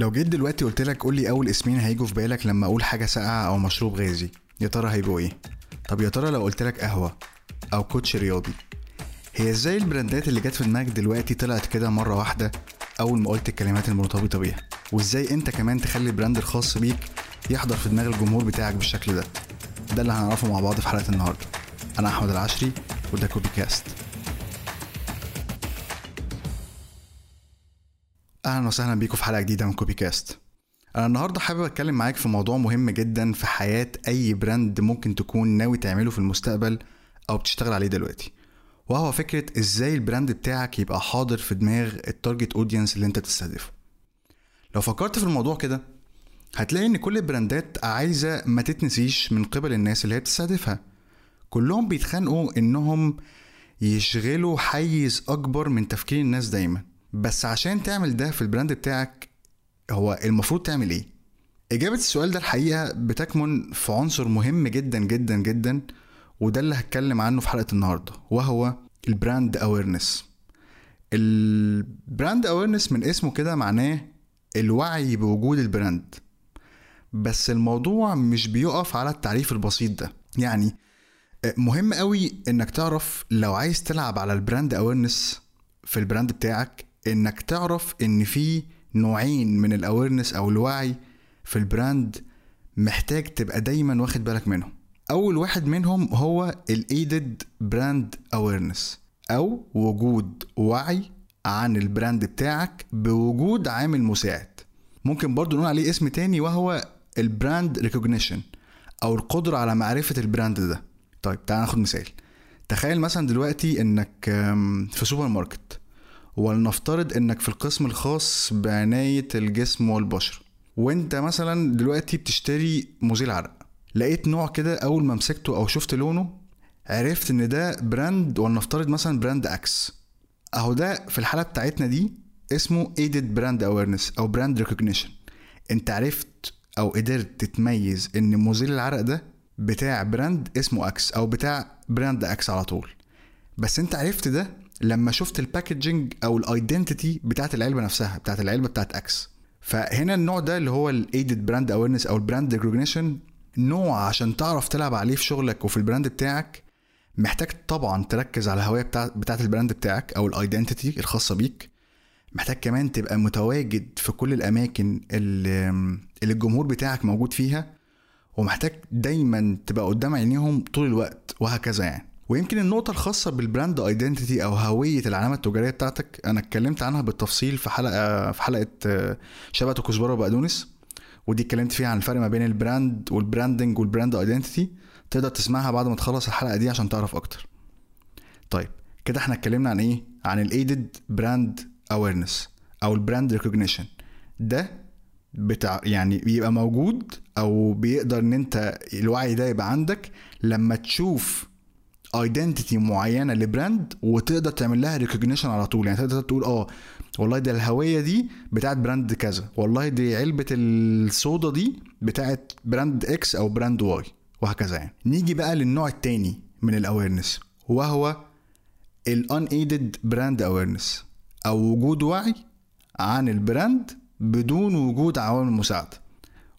لو جيت دلوقتي قلت لك قول لي أول اسمين هيجوا في بالك لما أقول حاجة ساقعة أو مشروب غازي يا ترى هيبقوا إيه؟ طب يا ترى لو قلت لك قهوة أو كوتشي رياضي هي إزاي ال brand ات اللي جت في دماغك دلوقتي طلعت كده مرة واحدة أول ما قلت الكلمات المرتبطة بيها؟ وإزاي أنت كمان تخلي ال brand الخاص بيك يحضر في دماغ الجمهور بتاعك بالشكل ده؟ ده اللي هنعرفه مع بعض في حلقة النهارده. أنا أحمد العشري وده كوبي كاست أهلا وسهلا بيكم في حلقة جديدة من كوبي كاست أنا النهارده حابب أتكلم معاك في موضوع مهم جدا في حياة أي brand ممكن تكون ناوي تعمله في المستقبل أو بتشتغل عليه دلوقتي وهو فكرة إزاي ال brand بتاعك يبقى حاضر في دماغ ال target audience اللي أنت تستهدفه لو فكرت في الموضوع كده هتلاقي إن كل ال brand ات عايزة ما تتنسيش من قبل الناس اللي هي بتستهدفها. كلهم بيتخانقوا إنهم يشغلوا حيز أكبر من تفكير الناس دايما. بس عشان تعمل ده في ال brand بتاعك هو المفروض تعمل إيه؟ إجابة السؤال ده الحقيقة بتكمن في عنصر مهم جدا جدا جدا وده اللي هتكلم عنه في حلقة النهارده وهو ال brand awareness ال brand awareness من اسمه كده معناه الوعي بوجود ال brand. بس الموضوع مش بيقف على التعريف البسيط ده. يعني مهم قوي إنك تعرف لو عايز تلعب على ال brand awareness في ال brand بتاعك إنك تعرف إن في نوعين من ال awareness أو الوعي في ال brand محتاج تبقى دايما واخد بالك منهم. أول واحد منهم هو ال aided brand awareness أو وجود وعي عن ال brand بتاعك بوجود عامل مساعد. ممكن برضو نقول عليه اسم تاني وهو ال brand recognition أو القدرة على معرفة ال brand ده. طيب تعال ناخد مثال. تخيل مثلا دلوقتي إنك في سوبر ماركت. ولنفترض إنك في القسم الخاص بعناية الجسم والبشرة وإنت مثلا دلوقتي بتشتري مزيل عرق. لقيت نوع كده أول ما مسكته أو شفت لونه عرفت إن ده brand ولنفترض مثلا brand Axe. أهو ده في الحالة بتاعتنا دي اسمه aided brand awareness أو brand recognition. إنت عرفت أو قدرت تتميز إن مزيل العرق ده بتاع brand اسمه Axe أو بتاع brand Axe على طول. بس إنت عرفت ده لما شفت ال packaging أو ال identity بتاعت العلبة نفسها بتاعت العلبة بتاعت Axe فهنا النوع ده اللي هو ال aided brand awareness أو ال brand recognition نوع عشان تعرف تلعب عليه في شغلك وفي ال brand بتاعك محتاج طبعا تركز على الهويه بتاع بتاعت ال brand بتاعك أو ال identity الخاصة بيك. محتاج كمان تبقى متواجد في كل الأماكن اللي, اللي الجمهور بتاعك موجود فيها ومحتاج دايما تبقى قدام عينيهم طول الوقت وهكذا يعني. ويمكن النقطة الخاصة بال brand identity أو هوية العلامة التجارية بتاعتك أنا اتكلمت عنها بالتفصيل في حلقة في حلقة شبكة كزبرة وبقدونس ودي اتكلمت فيها عن الفرق ما بين ال brand وال branding وال brand identity تقدر تسمعها بعد ما تخلص الحلقة دي عشان تعرف أكتر. طيب كده إحنا اتكلمنا عن إيه؟ عن ال aided brand awareness أو ال brand recognition ده بتاع يعني بيبقى موجود أو بيقدر إن أنت الوعي ده يبقى عندك لما تشوف identity معينة ل brand وتقدر تعمل لها recognition على طول. يعني تقدر تقول آه والله ده الهوية دي بتاعت brand كذا. والله دي علبة الصودا دي بتاعت brand X أو brand Y وهكذا يعني. نيجي بقى للنوع التاني من ال awareness وهو ال unaided brand awareness أو وجود وعي عن ال brand بدون وجود عوامل مساعدة.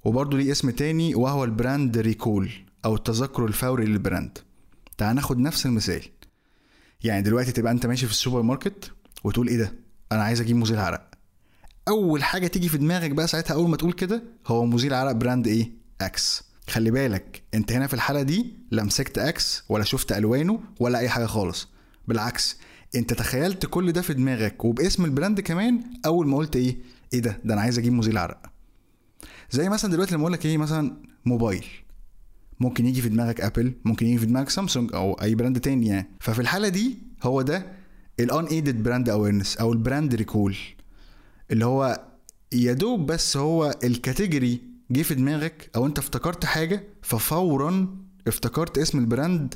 وبرضه ليه اسم تاني وهو ال brand recall أو التذكر الفوري لل brand. تعال ناخد نفس المثال. يعني دلوقتي تبقى أنت ماشي في السوبر ماركت وتقول إيه ده؟ أنا عايز أجيب مزيل عرق. أول حاجة تيجي في دماغك بقى ساعتها أول ما تقول كده هو مزيل عرق brand إيه؟ X خلي بالك أنت هنا في الحالة دي لا مسكت X ولا شفت ألوانه ولا أي حاجة خالص. بالعكس أنت تخيلت كل ده في دماغك وباسم ال brand كمان أول ما قلت إيه؟ إيه ده؟ ده أنا عايز أجيب مزيل عرق. زي مثلا دلوقتي لما أقول لك إيه؟ مثلا موبايل. ممكن يجي في دماغك ابل ممكن يجي في دماغك سامسونج أو أي brand تاني يعني. ففي الحالة دي هو ده ال unaided brand awareness أو ال brand recall اللي هو يا دوب بس هو ال category جه في دماغك أو أنت افتكرت حاجة ففورا افتكرت اسم ال brand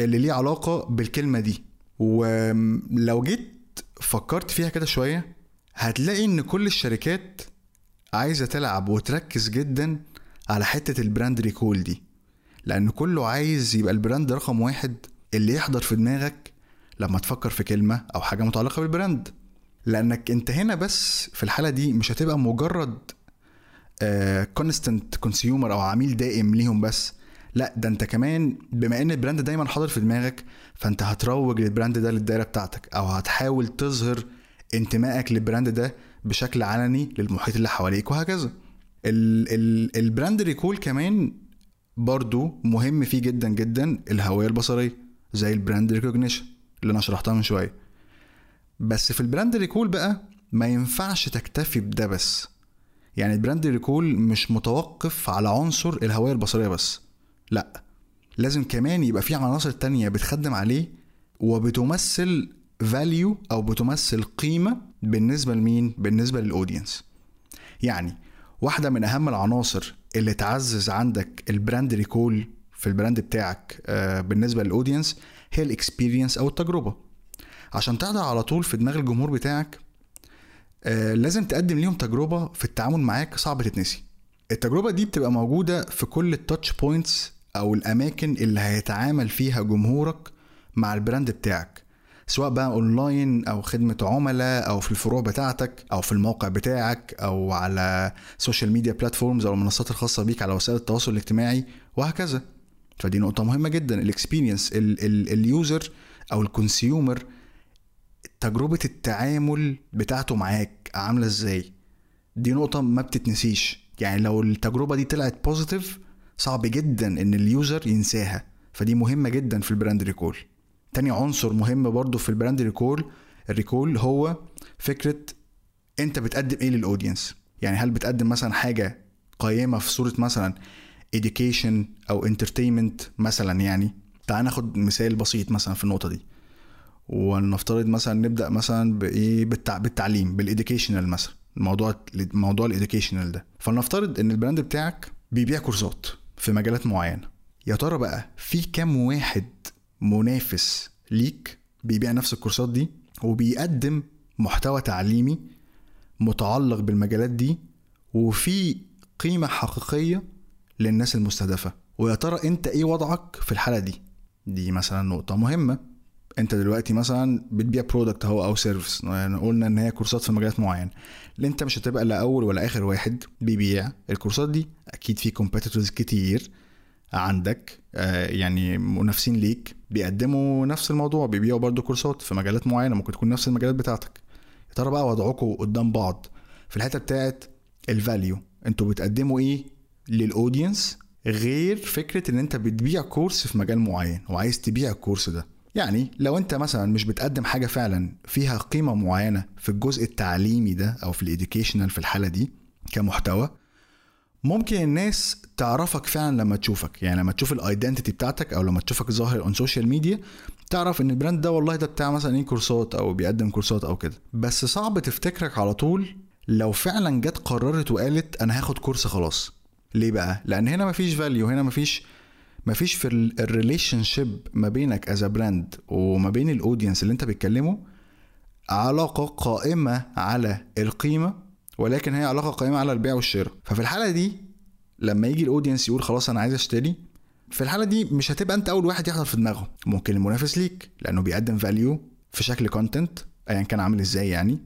اللي ليه علاقة بالكلمة دي. ولو جيت فكرت فيها كده شوية هتلاقي إن كل الشركات عايزة تلعب وتركز جدا على حتة ال brand recall دي. لأن كله عايز يبقى ال brand رقم واحد اللي يحضر في دماغك لما تفكر في كلمة أو حاجة متعلقة بال brand. لأنك أنت هنا بس في الحالة دي مش هتبقى مجرد constant consumer أو عميل دائم ليهم بس. لا ده أنت كمان بما إن ال brand دايما حاضر في دماغك فأنت هتروج لل brand ده للدايرة بتاعتك أو هتحاول تظهر انتمائك لل brand ده بشكل علني للمحيط اللي حواليك وهكذا. ال ال ال brand recall كمان برضو مهم فيه جدا جدا الهوية البصرية زي ال brand recognition اللي أنا شرحتها من شوية. بس في ال brand recall بقى ما ينفعش تكتفي بده بس. يعني ال brand recall مش متوقف على عنصر الهوية البصرية بس. لأ لازم كمان يبقى في عناصر تانية بتخدم عليه وبتمثل value أو بتمثل قيمة بالنسبة لمين؟ بالنسبة لل audience يعني واحدة من أهم العناصر اللي تعزز عندك ال brand recall في ال brand بتاعك آه، بالنسبة لل audience هي ال experience أو التجربة. عشان تقدر على طول في دماغ الجمهور بتاعك آه، لازم تقدم ليهم تجربة في التعامل معاك صعب تتنسي. التجربة دي بتبقى موجودة في كل ال touch points أو الأماكن اللي هيتعامل فيها جمهورك مع ال brand بتاعك. سواء بقى أونلاين أو خدمة عملاء أو في الفروع بتاعتك أو في الموقع بتاعك أو على social media platforms أو المنصات الخاصة بيك على وسائل التواصل الاجتماعي وهكذا. فدي نقطة مهمة جدا ال experience ال user أو ال consumer تجربة التعامل بتاعته معاك عاملة إزاي. دي نقطة ما بتتنسيش. يعني لو التجربة دي طلعت positive صعب جدا إن ال user ينساها. فدي مهمة جدا في ال brand recall تاني عنصر مهم برضو في ال brand recall ال recall هو فكرة انت بتقدم إيه لل audience يعني هل بتقدم مثلا حاجة قيمة في صورة مثلا education أو entertainment مثلا يعني؟ تعال ناخد مثال بسيط مثلا في النقطة دي. ولنفترض مثلا نبدأ مثلا بإيه؟ بالتع... بالتعليم بال educational مثلا. الموضوع موضوع ال educational ده. فلنفترض إن ال brand بتاعك بيبيع كورسات في مجالات معينة. يا ترى بقى في كام واحد منافس ليك بيبيع نفس الكورسات دي وبيقدم محتوى تعليمي متعلق بالمجالات دي وفي قيمة حقيقية للناس المستهدفة. ويا ترى انت إيه وضعك في الحالة دي؟ دي مثلا نقطة مهمة. انت دلوقتي مثلا بتبيع product اهو أو service يعني قلنا إن هي كورسات في مجالات اللي انت مش هتبقى لا أول ولا آخر واحد بيبيع الكورسات دي. أكيد في competitors كتير عندك آه يعني منافسين ليك بيقدموا نفس الموضوع بيبيعوا برضو كورسات في مجالات معينة ممكن تكون نفس المجالات بتاعتك. يا ترى بقى وضعكم قدام بعض في الحتة بتاعت ال value أنتوا بتقدموا إيه لل audience غير فكرة ان انت بتبيع course في مجال معين وعايز تبيع ال course ده؟ يعني لو انت مثلا مش بتقدم حاجة فعلا فيها قيمة معينة في الجزء التعليمي ده أو في ال educational في الحالة دي كمحتوى ممكن الناس تعرفك فعلا لما تشوفك. يعني لما تشوف ال identity بتاعتك أو لما تشوفك ظاهر on social media تعرف إن ال brand ده والله ده بتاع مثلا إيه كورسات أو بيقدم كورسات أو كده. بس صعب تفتكرك على طول لو فعلا جت قررت وقالت أنا هاخد كورس خلاص. ليه بقى؟ لأن هنا مفيش value هنا مفيش مفيش في ال relationship ما بينك از brand وما بين ال audience اللي أنت بتكلمه علاقة قائمة على القيمة ولكن هي علاقة قائمة على البيع والشراء. ففي الحالة دي لما يجي ال audience يقول خلاص أنا عايز أشتري في الحالة دي مش هتبقى أنت أول واحد يحضر في دماغه. ممكن المنافس ليك لأنه بيقدم value في شكل content ايا كان عامل إزاي يعني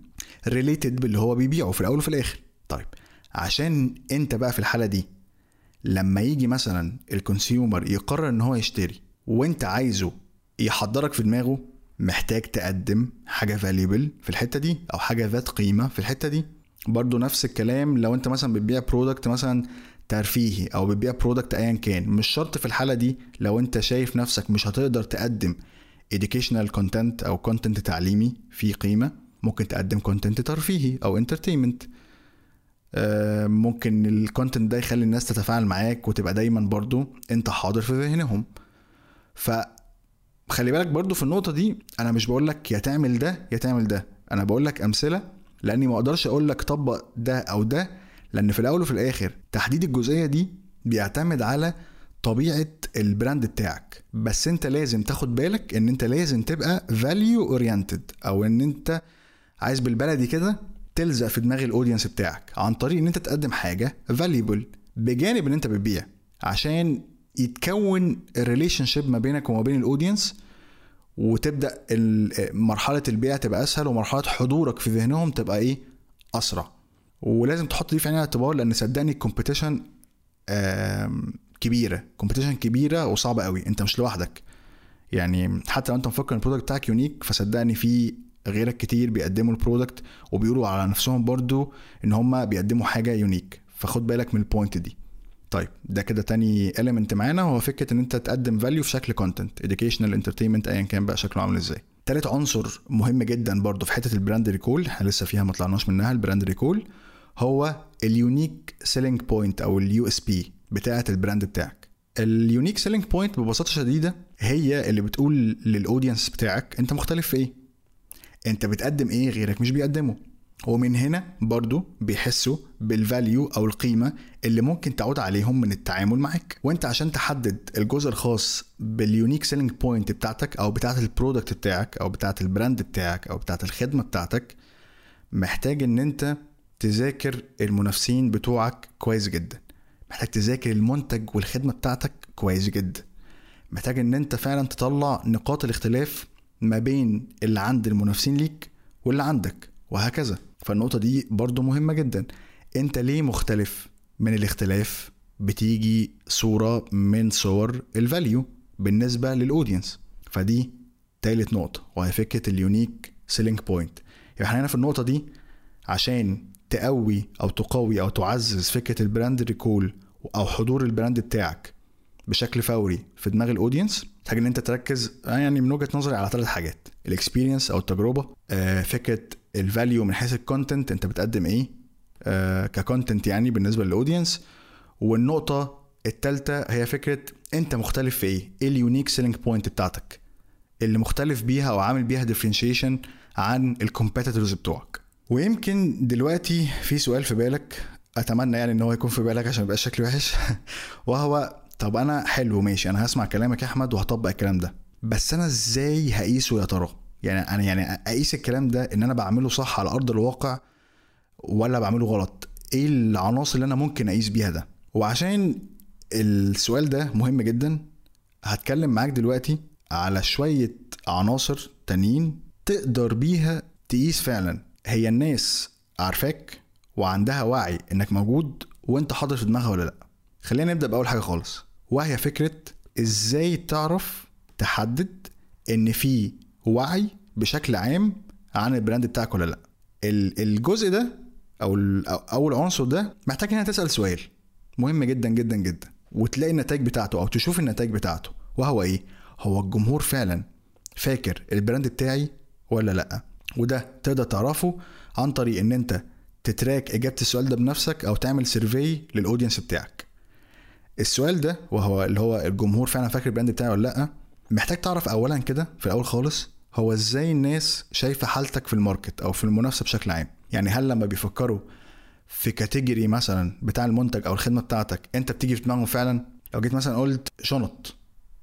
related باللي هو بيبيعه في الأول وفي الآخر. طيب عشان أنت بقى في الحالة دي لما يجي مثلا ال consumer يقرر إن هو يشتري وأنت عايزه يحضرك في دماغه محتاج تقدم حاجة valuable في الحتة دي أو حاجة ذات قيمة في الحتة دي برضو نفس الكلام لو انت مثلا بتبيع product مثلا ترفيهي أو بتبيع product ايا كان مش شرط في الحالة دي لو انت شايف نفسك مش هتقدر تقدم educational content أو content تعليمي فيه قيمة ممكن تقدم content ترفيهي أو entertainment. آه، ممكن ال content ده يخلي الناس تتفاعل معاك وتبقى دايما برضو انت حاضر في ذهنهم. ف خلي بالك برضو في النقطة دي أنا مش بقول لك يا تعمل ده يا تعمل ده أنا بقول لك أمثلة لاني ما أقدرش أقول لك طبق ده أو ده لأن في الأول وفي الآخر تحديد الجزئية دي بيعتمد على طبيعة ال brand بتاعك. بس انت لازم تاخد بالك ان انت لازم تبقى value oriented أو ان انت عايز بالبلدي كده تلزق في دماغ ال audience بتاعك عن طريق ان انت تقدم حاجة valuable بجانب ان انت بتبيع عشان يتكون ال relationship ما بينك وما بين ال audience وتبدأ مرحلة البيع تبقى أسهل ومرحلة حضورك في ذهنهم تبقى إيه؟ أسرع. ولازم تحط دي في عين الاعتبار لأن صدقني ال competition كبيرة. competition كبيرة وصعبة قوي. أنت مش لوحدك. يعني حتى لو أنت مفكر إن ال product بتاعك unique فصدقني في غيرك كتير بيقدموا ال product وبيقولوا على نفسهم برضو إن هم بيقدموا حاجة unique فخد بالك من ال point دي. طيب ده كده تاني element معانا هو فكرة إن أنت تقدم value في شكل content educational entertainment ايا كان بقى شكله عامل إزاي. تالت عنصر مهم جدا برضو في حتة ال brand recall إحنا لسه فيها ما طلعناش منها ال brand recall هو ال unique selling point أو ال USP بتاعة ال brand بتاعك. ال unique selling point ببساطة شديدة هي اللي بتقول لل audience بتاعك أنت مختلف في إيه؟ أنت بتقدم إيه غيرك مش بيقدمه. ومن هنا برضو بيحسوا بال value أو القيمة اللي ممكن تعود عليهم من التعامل معاك. وانت عشان تحدد الجزء الخاص بال unique selling point بتاعتك أو بتاعه ال product بتاعك أو بتاعه ال brand بتاعك أو بتاعه الخدمة بتاعتك محتاج إن انت تذاكر المنافسين بتوعك كويس جدا. محتاج تذاكر المنتج والخدمة بتاعتك كويس جدا. محتاج إن انت فعلا تطلع نقاط الاختلاف ما بين اللي عند المنافسين ليك واللي عندك وهكذا. فالنقطة دي برضو مهمة جدا. أنت ليه مختلف من الاختلاف؟ بتيجي صورة من صور ال value بالنسبة لل audience فدي تالت نقطة وهي فكرة ال unique selling point يبقى إحنا هنا في النقطة دي عشان تقوي أو تقوي أو تعزز فكرة ال brand recall أو حضور ال brand بتاعك بشكل فوري في دماغ ال audience محتاج إن أنت تركز يعني من وجهة نظري على ثلاث حاجات. ال experience أو التجربة آه فكرة ال value من حيث ال content انت بتقدم إيه؟ آه ك content يعني بالنسبة لل audience والنقطة الثالثه هي فكرة انت مختلف في إيه؟ إيه ال unique selling point بتاعتك؟ اللي مختلف بيها أو عامل بيها differentiation عن ال competitors بتوعك. ويمكن دلوقتي في سؤال في بالك أتمنى يعني إن هو يكون في بالك عشان يبقى شكلي وحش. وهو طب أنا حلو ماشي أنا هسمع كلامك يا أحمد وهطبق الكلام ده بس أنا إزاي هقيسه يا ترى؟ يعني أنا يعني أقيس الكلام ده إن أنا بعمله صح على أرض الواقع ولا بعمله غلط؟ إيه العناصر اللي أنا ممكن أقيس بيها ده؟ وعشان السؤال ده مهم جدا هتكلم معاك دلوقتي على شوية عناصر تانيين تقدر بيها تقيس فعلا. هي الناس عارفاك وعندها وعي إنك موجود وأنت حاضر في دماغها ولا لأ. خلينا نبدأ بأول حاجة خالص وهي فكرة إزاي تعرف تحدد إن في وعي بشكل عام عن البراند بتاعك ولا لا. الجزء ده أو اول عنصر ده محتاج انك تسأل سؤال. مهم جدا جدا جدا. وتلاقي النتائج بتاعته أو تشوف النتائج بتاعته. وهو إيه؟ هو الجمهور فعلا فاكر ال brand بتاعي ولا لأ؟ وده تقدر تعرفه عن طريق إن أنت ت track إجابة السؤال ده بنفسك أو تعمل survey لل audience بتاعك. السؤال ده وهو اللي هو الجمهور فعلا فاكر ال brand بتاعي ولا لأ؟ محتاج تعرف اولا كده في الأول خالص هو إزاي الناس شايفة حالتك في ال market أو في المنافسة بشكل عام؟ يعني هل لما بيفكروا في category مثلا بتاع المنتج أو الخدمة بتاعتك أنت بتيجي في دماغهم فعلا؟ لو جيت مثلا قلت شنط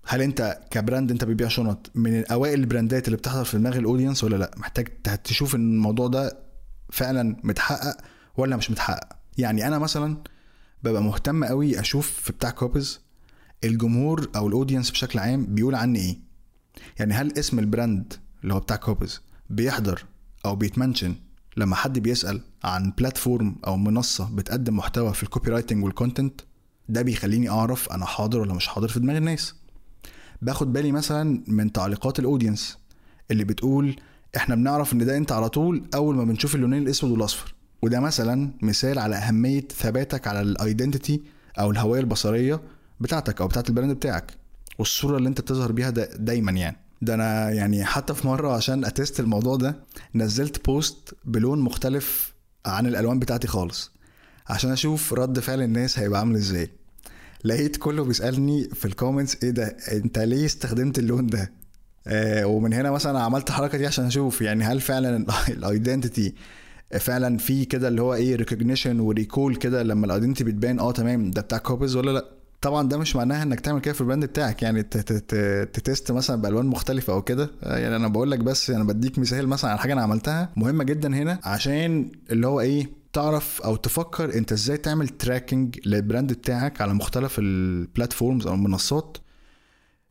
هل أنت ك brand أنت بتبيع شنط من أوائل ال brandات اللي بتحضر في دماغ ال audience ولا لأ؟ محتاج تشوف إن الموضوع ده فعلا متحقق ولا مش متحقق؟ يعني أنا مثلا ببقى مهتم قوي أشوف في بتاع كوبز الجمهور أو ال audience بشكل عام بيقول عني إيه؟ يعني هل اسم ال brand اللي هو بتاع كوبز بيحضر أو بيت mention لما حد بيسأل عن platform أو منصة بتقدم محتوى في ال copywriting وال content ده بيخليني أعرف أنا حاضر ولا مش حاضر في دماغ الناس. باخد بالي مثلا من تعليقات ال audience اللي بتقول إحنا بنعرف إن ده أنت على طول أول ما بنشوف اللونين الأسود والأصفر. وده مثلا مثال على أهمية ثباتك على ال identity أو الهوية البصرية بتاعتك أو بتاعت ال brand بتاعك. والصورة اللي أنت بتظهر بيها دا دايما يعني. ده أنا يعني حتى في مرة عشان ا test الموضوع ده نزلت post بلون مختلف عن الألوان بتاعتي خالص عشان أشوف رد فعل الناس هيبقى عامل إزاي. لقيت كله بيسألني في ال comments إيه ده؟ أنت ليه استخدمت اللون ده؟ آه ومن هنا مثلا عملت الحركة دي عشان أشوف يعني هل فعلا ال identity فعلا في كده اللي هو إيه recognition و recall كده لما ال identity بتبان آه تمام ده بتاع كوبز ولا لأ؟ طبعا ده مش معناها إنك تعمل كده في ال brand بتاعك. يعني ت test مثلا بألوان مختلفة أو كده. يعني أنا بقول لك بس أنا بديك مثال مثلا على حاجة أنا عملتها مهمة جدا هنا عشان اللي هو إيه تعرف أو تفكر أنت إزاي تعمل tracking لل brand بتاعك على مختلف ال platforms أو المنصات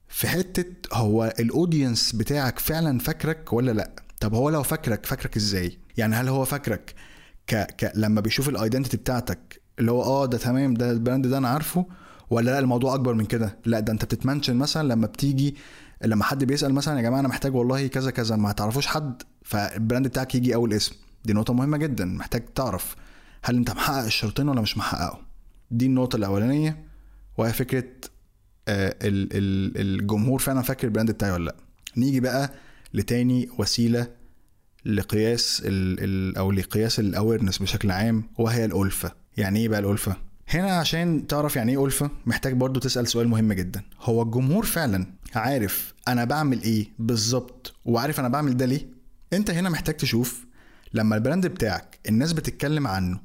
في حتة هو ال audience بتاعك فعلا فاكرك ولا لأ؟ طب هو لو فاكرك فاكرك إزاي؟ يعني هل هو فاكرك ك... ك... لما بيشوف ال identity بتاعتك اللي هو آه ده تمام ده ال brand ده أنا عارفه ولا لا الموضوع أكبر من كده. لا ده أنت بتت mention مثلا لما بتيجي لما حد بيسأل مثلا يا جماعة أنا محتاج والله كذا كذا ما تعرفوش حد فال brand بتاعك يجي أول اسم. دي نقطة مهمة جدا محتاج تعرف هل أنت محقق الشرطين ولا مش محققه دي النقطة الأولانية. وهي فكرة آه الجمهور فعلا فاكر ال brand بتاعي ولا لأ. نيجي بقى لتاني وسيلة لقياس ال ال أو لقياس ال awareness بشكل عام وهي الألفة. يعني إيه بقى الألفة؟ هنا عشان تعرف يعني إيه ألفة محتاج برضو تسأل سؤال مهم جدا. هو الجمهور فعلا عارف أنا بعمل إيه بالظبط وعارف أنا بعمل ده ليه؟ أنت هنا محتاج تشوف لما ال brand بتاعك الناس بتتكلم عنه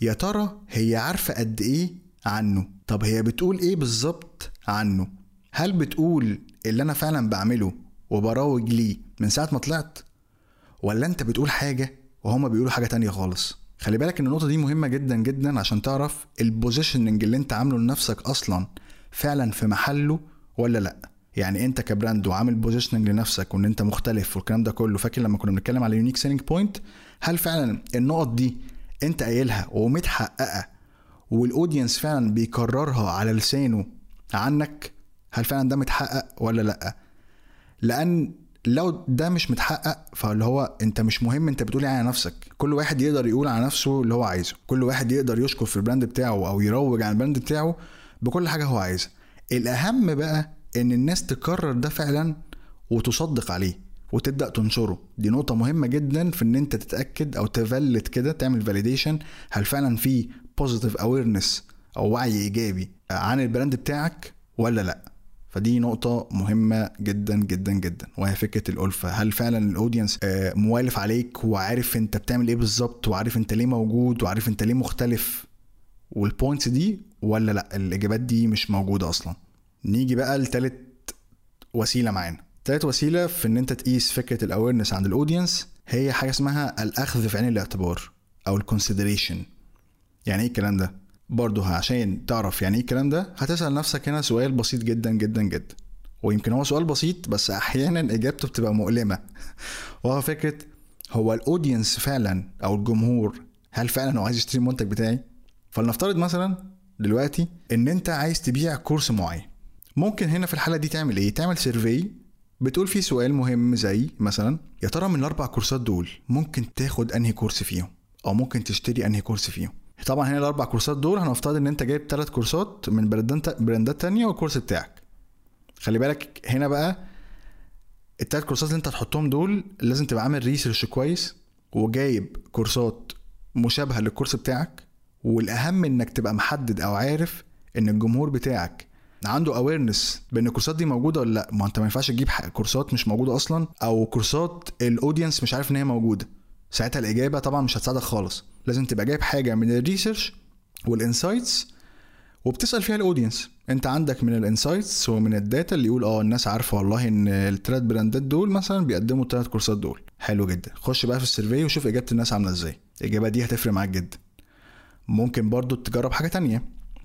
يا ترى هي عارفة قد إيه عنه؟ طب هي بتقول إيه بالظبط عنه؟ هل بتقول اللي أنا فعلا بعمله وبروج ليه من ساعة ما طلعت؟ ولا أنت بتقول حاجة وهما بيقولوا حاجة تانية خالص؟ خلي بالك إن النقطة دي مهمة جدا جدا عشان تعرف ال positioning اللي أنت عامله لنفسك أصلا فعلا في محله ولا لأ. يعني أنت ك brand وعامل positioning لنفسك وإن أنت مختلف والكلام ده كله. فاكر لما كنا بنتكلم على unique selling point هل فعلا النقط دي أنت قايلها ومتحققة وال audience فعلا بيكررها على لسانه عنك؟ هل فعلا ده متحقق ولا لأ؟ لأن لو ده مش متحقق فاللي هو انت مش مهم انت بتقول على نفسك. كل واحد يقدر يقول على نفسه اللي هو عايزه. كل واحد يقدر يشكر في ال brand بتاعه أو يروج على ال brand بتاعه بكل حاجة هو عايزها. الأهم بقى إن الناس تكرر ده فعلا وتصدق عليه وتبدأ تنشره. دي نقطة مهمة جدا في إن أنت تتأكد أو تفلتر كده تعمل validation هل فعلا في positive awareness أو وعي إيجابي عن ال brand بتاعك ولا لأ. فدي نقطة مهمة جدا جدا جدا وهي فكرة الألفة. هل فعلا ال audience آه، موالف عليك وعارف أنت بتعمل إيه بالظبط وعارف أنت ليه موجود وعارف أنت ليه مختلف؟ وال points دي ولا لأ؟ الإجابات دي مش موجودة أصلا. نيجي بقى لتالت وسيلة معانا. تالت وسيلة في إن أنت تقيس فكرة ال awareness عند ال audience هي حاجة اسمها الأخذ في عين الاعتبار أو ال consideration يعني إيه الكلام ده؟ برضه عشان تعرف يعني إيه الكلام ده هتسأل نفسك هنا سؤال بسيط جدا جدا جدا. ويمكن هو سؤال بسيط بس أحيانا إجابته بتبقى مؤلمة. وهو فكرة هو ال audience فعلا أو الجمهور هل فعلا هو عايز يشتري المنتج بتاعي؟ فلنفترض مثلا دلوقتي إن أنت عايز تبيع course معين. ممكن هنا في الحالة دي تعمل إيه؟ تعمل survey بتقول فيه سؤال مهم زي مثلا يا ترى من الأربع course ات دول ممكن تاخد أنهي course فيهم؟ أو ممكن تشتري أنهي course فيهم؟ طبعا هنا الأربع course ات دول هنفترض إن أنت جايب ثلاث course ات من brand ات brand ات تانية وال course بتاعك. خلي بالك هنا بقى التلات course ات اللي أنت هتحطهم دول لازم تبقى عامل research كويس وجايب course ات مشابهة لل course بتاعك والأهم إنك تبقى محدد أو عارف إن الجمهور بتاعك عنده awareness بإن ال course ات دي موجودة ولا لأ. ما أنت ما ينفعش تجيب course ات مش موجودة أصلا أو course ات ال audience مش عارف إن هي موجودة. ساعتها الإجابة طبعا مش هتساعدك خالص. لازم تبقى جايب حاجة من ال research وال insights وبتسأل فيها ال audience انت عندك من ال insights ومن ال data اللي يقول آه الناس عارفة والله إن الثلاث brand ات دول مثلا بيقدموا الثلاث course ات دول. حلو جدا. خش بقى في ال survey وشوف إجابة الناس عاملة إزاي. الإجابة دي هتفرق معاك جدا. ممكن برضو تجرب حاجة تانية.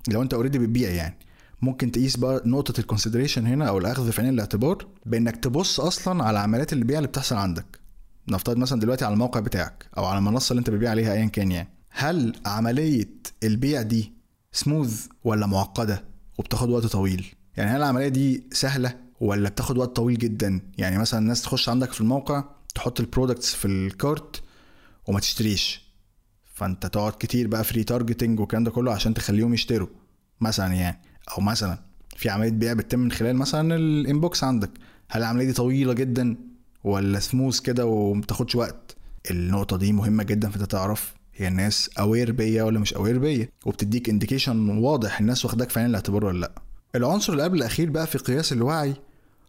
لو أنت already بتبيع يعني. ممكن تقيس بقى نقطة ال consideration هنا أو الأخذ في عين الاعتبار بإنك تبص أصلا على عمليات البيع اللي بتحصل عندك. نفترض مثلا دلوقتي على الموقع بتاعك أو على المنصة اللي أنت بتبيع عليها ايا كان يعني هل عملية البيع دي سموث ولا معقدة وبتاخد وقت طويل؟ يعني هل العملية دي سهلة ولا بتاخد وقت طويل جدا؟ يعني مثلا الناس تخش عندك في الموقع تحط ال products في ال cart وما تشتريش. فأنت تقعد كتير بقى ف retargeting والكلام ده كله عشان تخليهم يشتروا مثلا يعني. أو مثلا في عملية بيع بتتم من خلال مثلا ال inbox عندك. هل العملية دي طويلة جدا؟ ولا سموث كده ومتاخدش وقت؟ النقطة دي مهمة جدا في تعرف هي الناس aware بيا ولا مش aware بيا وبتديك indication واضح الناس واخداك في عين الاعتبار ولا لأ. العنصر اللي قبل الأخير بقى في قياس الوعي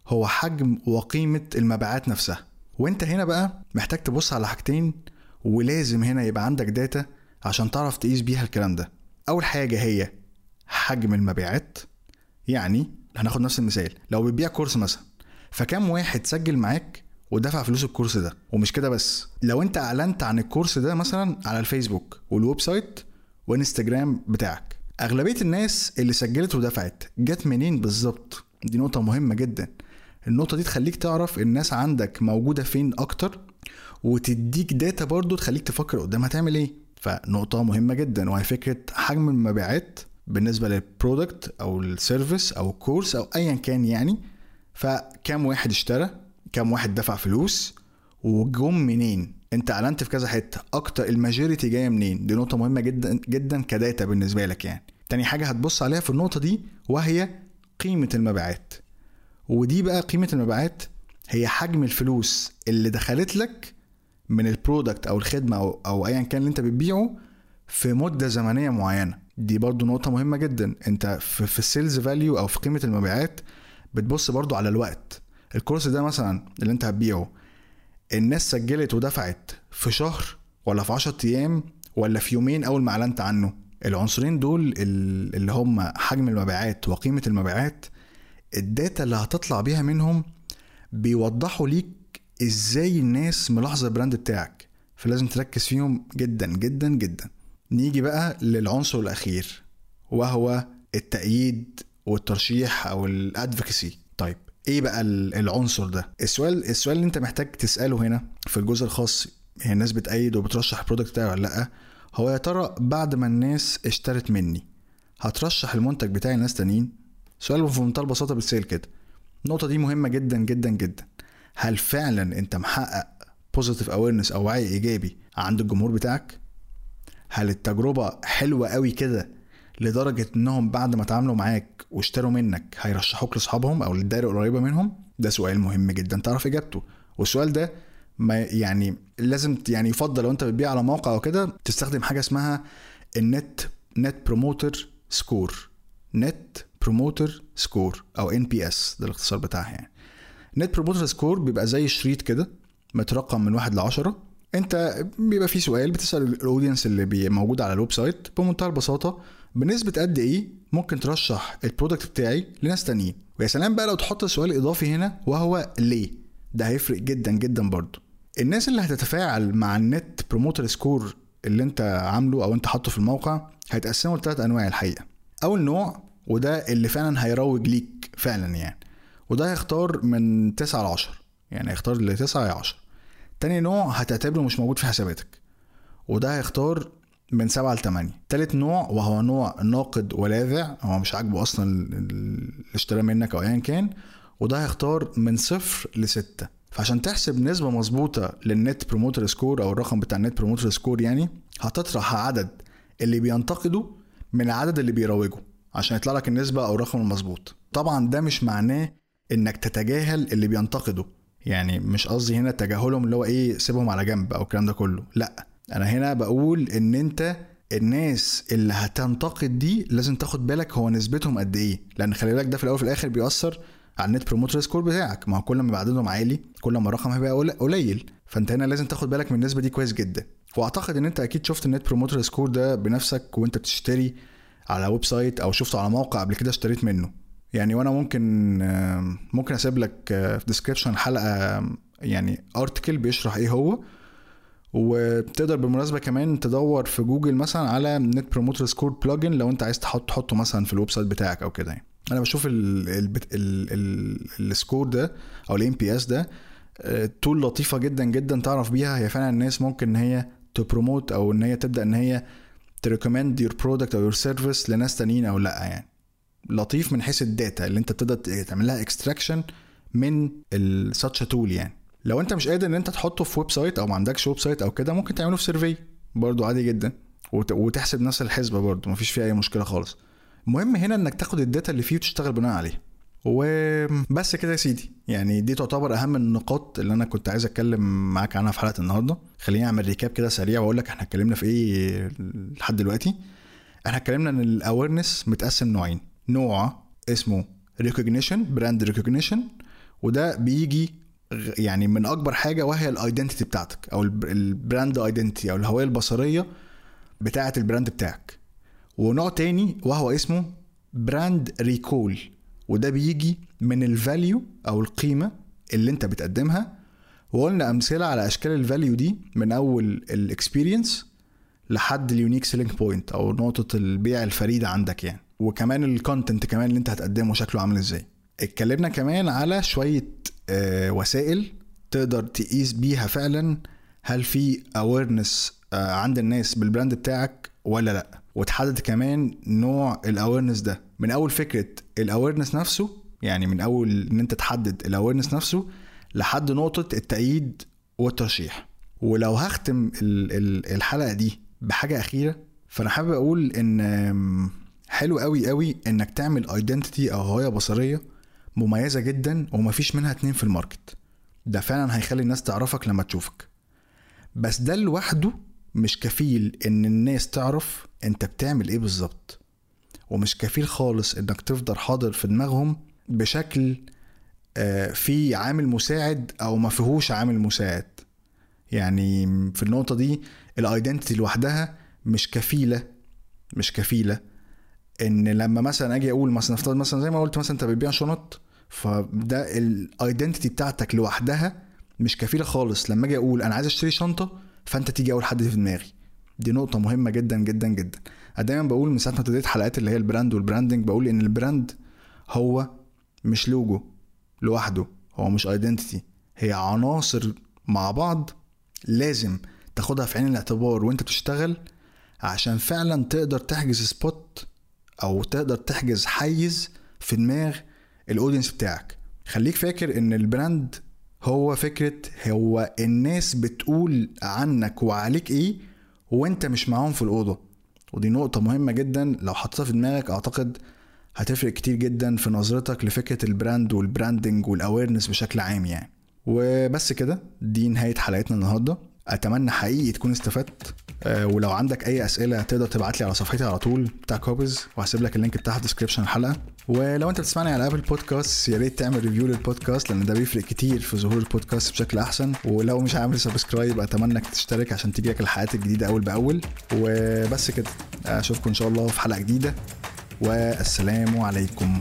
هو حجم وقيمة المبيعات نفسها. وإنت هنا بقى محتاج تبص على حاجتين ولازم هنا يبقى عندك data عشان تعرف تقيس بيها الكلام ده. أول حاجة هي حجم المبيعات يعني هناخد نفس المثال لو بتبيع course مثلا فكم واحد سجل معاك ودفع فلوس ال course ده ومش كده بس. لو انت اعلنت عن ال course ده مثلا على الفيسبوك وال website وانستجرام بتاعك أغلبية الناس اللي سجلت ودفعت جت منين بالظبط؟ دي نقطة مهمة جدا. النقطة دي تخليك تعرف الناس عندك موجودة فين أكتر وتديك data برضو تخليك تفكر قدام هتعمل إيه. فنقطة مهمة جدا وهي فكرة حجم المبيعات بالنسبة لل product أو ال service أو ال course أو أيا كان يعني. فكم واحد اشترى؟ كم واحد دفع فلوس وجم منين؟ انت اعلنت في كذا حتة. أكتر ال majority جاية منين؟ دي نقطة مهمة جدا جدا ك data بالنسبة لك يعني. تاني حاجة هتبص عليها في النقطة دي وهي قيمة المبيعات. ودي بقى قيمة المبيعات هي حجم الفلوس اللي دخلت لك من ال product أو الخدمة أو, أو ايا كان اللي أنت بتبيعه في مدة زمنية معينة. دي برضو نقطة مهمة جدا. انت في, في ال sales value أو في قيمة المبيعات بتبص برضو على الوقت. ال course ده مثلا اللي انت هتبيعه الناس سجلت ودفعت في شهر ولا في 10 أيام ولا في يومين أول ما أعلنت عنه. العنصرين دول اللي هم حجم المبيعات وقيمة المبيعات ال data اللي هتطلع بيها منهم بيوضحوا ليك إزاي الناس ملاحظة ال brand بتاعك. فلازم تركز فيهم جدا جدا جدا. نيجي بقى للعنصر الأخير وهو التأييد والترشيح أو ال advocacy طيب إيه بقى العنصر ده؟ السؤال السؤال اللي أنت محتاج تسأله هنا في الجزء الخاص هي الناس بتأيد وبترشح ال product بتاعي ولا لأ؟ هو يا ترى بعد ما الناس اشترت مني هترشح المنتج بتاعي لناس تانيين؟ سؤال في منتهى البساطة بالسيل كده. النقطة دي مهمة جدا جدا جدا. هل فعلا أنت محقق positive awareness أو وعي إيجابي عند الجمهور بتاعك؟ هل التجربة حلوة قوي كده لدرجة إنهم بعد ما اتعاملوا معاك واشتروا منك هيرشحوك لأصحابهم أو للدائرة القريبة منهم؟ ده سؤال مهم جدا تعرف إجابته. والسؤال ده ما يعني لازم يعني يفضل لو أنت بتبيع على موقع أو كده تستخدم حاجة اسمها ال net net promoter score. net promoter score أو NPS ده الاختصار بتاعها يعني. net promoter score بيبقى زي شريط كده مترقم من واحد لعشرة. أنت بيبقى في سؤال بتسأل ال audience اللي موجود على ال website بمنتهى البساطة بنسبة قد إيه ممكن ترشح ال product بتاعي لناس تانيين؟ ويا سلام بقى لو تحط سؤال إضافي هنا وهو ليه؟ ده هيفرق جدا جدا برضه. الناس اللي هتتفاعل مع ال net promoter score اللي أنت عامله أو أنت حاطه في الموقع هيتقسموا لثلاث أنواع الحقيقة. أول نوع وده اللي فعلا هيروج ليك فعلا يعني وده هيختار من 9 ل 10 يعني هيختار ل 9 ل 10 تاني نوع هتعتبره مش موجود في حساباتك وده هيختار من 7 ل 8 تالت نوع وهو نوع ناقد ولاذع هو مش عاجبه أصلا اللي اشترى منك أو ايا كان وده هيختار من صفر لستة فعشان تحسب نسبة مظبوطة لل net promoter score أو الرقم بتاع ال net promoter score يعني هتطرح عدد اللي بينتقدوا من العدد اللي بيروجوا عشان يطلع لك النسبة أو الرقم المظبوط. طبعا ده مش معناه إنك تتجاهل اللي بينتقدوا يعني مش قصدي هنا تجاهلهم اللي هو إيه سيبهم على جنب أو الكلام ده كله. لأ أنا هنا بقول ان انت الناس اللي هتنتقد دي لازم تاخد بالك هو نسبتهم قد إيه. لأن خلي بالك ده في الأول وفي الآخر بيأثر على ال net promoter score بتاعك. ما هو كل ما عددهم عالي كل ما الرقم هيبقى قليل. فانت هنا لازم تاخد بالك من النسبة دي كويس جدا. واعتقد ان انت أكيد شفت ال net promoter score ده بنفسك وانت بتشتري على website أو شفته على موقع قبل كده اشتريت منه. يعني وأنا ممكن ممكن اسيب لك في description حلقة يعني article بيشرح إيه هو. وتقدر بالمناسبة كمان تدور في جوجل مثلا على net promoter score plugin لو انت عايز تحط تحطه مثلا في ال website بتاعك أو كده يعني. أنا بشوف ال score ده أو ال NPS ده tool لطيفة جدا جدا تعرف بيها هي فعلا الناس ممكن إن هي ت promote أو إن هي تبدأ إن هي ت recommend your product أو your service لناس تانيين أو لأ يعني. لطيف من حيث ال data اللي أنت بتقدر تعمل لها extraction من ال such tool يعني. لو انت مش قادر ان انت تحطه في website أو ما عندكش website أو كده ممكن تعمله في survey. برضو عادي جدا. وتحسب نفس الحسبة برضو مفيش فيها أي مشكلة خالص. المهم هنا إنك تاخد ال data اللي فيه وتشتغل بناء عليها. وبس كده يا سيدي. يعني دي تعتبر أهم النقاط اللي أنا كنت عايز أتكلم معاك عنها في حلقة النهارده. خليني أعمل recap كده سريع وأقول لك إحنا اتكلمنا في إيه لحد دلوقتي. إحنا اتكلمنا إن ال awareness متقسم نوعين. نوع اسمه recognition brand recognition وده بيجي يعني من أكبر حاجة وهي ال identity بتاعتك أو ال brand identity أو الهوية البصرية بتاعه ال brand بتاعك. ونوع تاني وهو اسمه brand recall وده بيجي من ال value أو القيمة اللي أنت بتقدمها. وقلنا أمثلة على أشكال ال value دي من أول ال experience لحد ال unique selling point أو نقطة البيع الفريدة عندك يعني. وكمان ال content كمان اللي أنت هتقدمه شكله عامل إزاي. اتكلمنا كمان على شوية آه، وسائل تقدر تقيس بيها فعلا هل في awareness عند الناس بال brand بتاعك ولا لأ. وتحدد كمان نوع ال awareness ده. من أول فكرة ال awareness نفسه يعني من أول إن أنت تحدد ال awareness نفسه لحد نقطة التأييد والترشيح. ولو هختم ال- ال- الحلقة دي بحاجة أخيرة فأنا حابب أقول إن حلو قوي قوي إنك تعمل identity أو هويه بصرية مميزة جدا ومفيش منها اتنين في ال market. ده فعلا هيخلي الناس تعرفك لما تشوفك. بس ده لوحده مش كفيل إن الناس تعرف أنت بتعمل إيه بالظبط. ومش كفيل خالص إنك تفضل حاضر في دماغهم بشكل آه، في عامل مساعد أو ما فيهوش عامل مساعد. يعني في النقطة دي الايدنتيتي لوحدها مش كفيلة مش كفيلة. إن لما مثلا أجي أقول مثلا نفترض مثلا زي ما قلت مثلا أنت بتبيع شنط فده ال identity بتاعتك لوحدها مش كفيلة خالص. لما أجي أقول أنا عايز أشتري شنطة فأنت تيجي أول حد في دماغي. دي نقطة مهمة جدا جدا جدا. أنا دايما بقول من ساعة ما ابتديت حلقات اللي هي ال brand وال branding بقول إن ال brand هو مش لوجو لوحده هو مش identity هي عناصر مع بعض لازم تاخدها في عين الاعتبار وأنت بتشتغل عشان فعلا تقدر تحجز spot أو تقدر تحجز حيز في دماغ ال audience بتاعك. خليك فاكر إن ال brand هو فكرة هو الناس بتقول عنك وعليك إيه وأنت مش معاهم في الأوضة. ودي نقطة مهمة جدا. لو حطيتها في دماغك أعتقد هتفرق كتير جدا في نظرتك لفكرة ال brand وال branding وال awareness بشكل عام يعني. وبس كده دي نهاية حلقتنا النهاردة. أتمنى حقيقي تكون استفدت. ولو عندك أي أسئلة تقدر تبعت لي على صفحتي على طول بتاع كوبز وهسيب لك ال link بتاعها في description الحلقة. ولو أنت بتسمعني على Apple Podcasts يا ريت تعمل review للبودكاست لأن ده بيفرق كتير في ظهور البودكاست بشكل أحسن. ولو مش عامل subscribe أتمنى إنك تشترك عشان تجيلك الحلقات الجديدة أول بأول. وبس كده أشوفكم إن شاء الله في حلقة جديدة. والسلام عليكم.